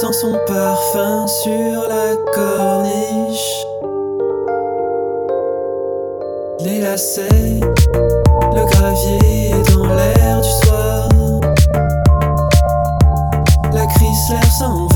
sent son parfum sur la corniche. Les lacets, le gravier dans l'air du soir. La Chrysler s'envole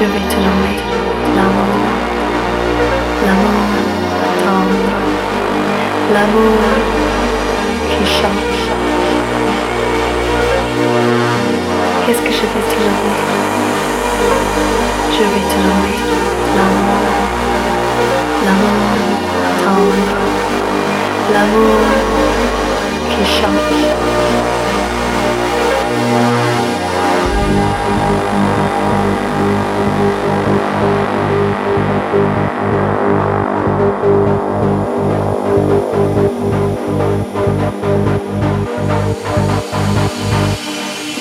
je vais te nommer l'amour, l'amour tendre, l'amour qui chante. Qu'est-ce que je vais te nommer Je vais te nommer l'amour, l'amour tendre, l'amour qui chante.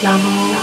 L'amour.